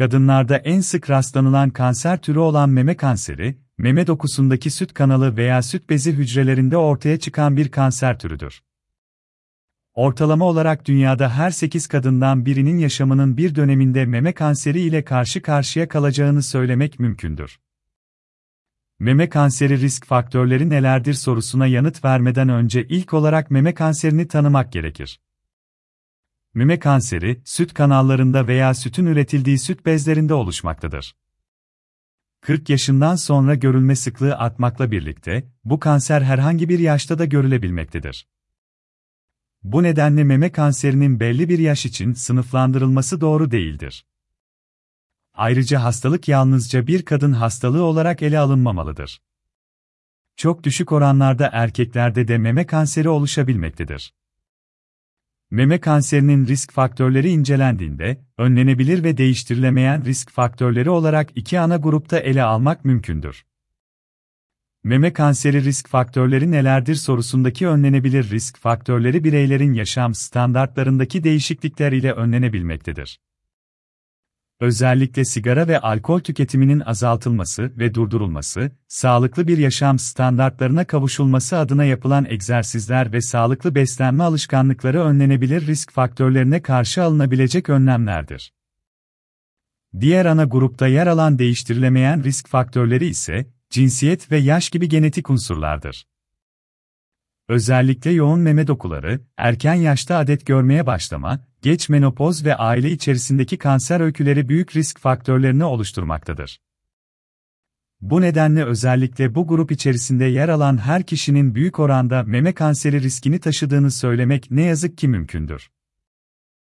Kadınlarda en sık rastlanılan kanser türü olan meme kanseri, meme dokusundaki süt kanalı veya süt bezi hücrelerinde ortaya çıkan bir kanser türüdür. Ortalama olarak dünyada her 8 kadından birinin yaşamının bir döneminde meme kanseri ile karşı karşıya kalacağını söylemek mümkündür. Meme kanseri risk faktörleri nelerdir sorusuna yanıt vermeden önce ilk olarak meme kanserini tanımak gerekir. Meme kanseri, süt kanallarında veya sütün üretildiği süt bezlerinde oluşmaktadır. 40 yaşından sonra görülme sıklığı artmakla birlikte, bu kanser herhangi bir yaşta da görülebilmektedir. Bu nedenle meme kanserinin belli bir yaş için sınıflandırılması doğru değildir. Ayrıca hastalık yalnızca bir kadın hastalığı olarak ele alınmamalıdır. Çok düşük oranlarda erkeklerde de meme kanseri oluşabilmektedir. Meme kanserinin risk faktörleri incelendiğinde, önlenebilir ve değiştirilemeyen risk faktörleri olarak iki ana grupta ele almak mümkündür. Meme kanseri risk faktörleri nelerdir sorusundaki önlenebilir risk faktörleri bireylerin yaşam standartlarındaki değişiklikler ile önlenebilmektedir. Özellikle sigara ve alkol tüketiminin azaltılması ve durdurulması, sağlıklı bir yaşam standartlarına kavuşulması adına yapılan egzersizler ve sağlıklı beslenme alışkanlıkları önlenebilir risk faktörlerine karşı alınabilecek önlemlerdir. Diğer ana grupta yer alan değiştirilemeyen risk faktörleri ise, cinsiyet ve yaş gibi genetik unsurlardır. Özellikle yoğun meme dokuları, erken yaşta adet görmeye başlama, geç menopoz ve aile içerisindeki kanser öyküleri büyük risk faktörlerini oluşturmaktadır. Bu nedenle özellikle bu grup içerisinde yer alan her kişinin büyük oranda meme kanseri riskini taşıdığını söylemek ne yazık ki mümkündür.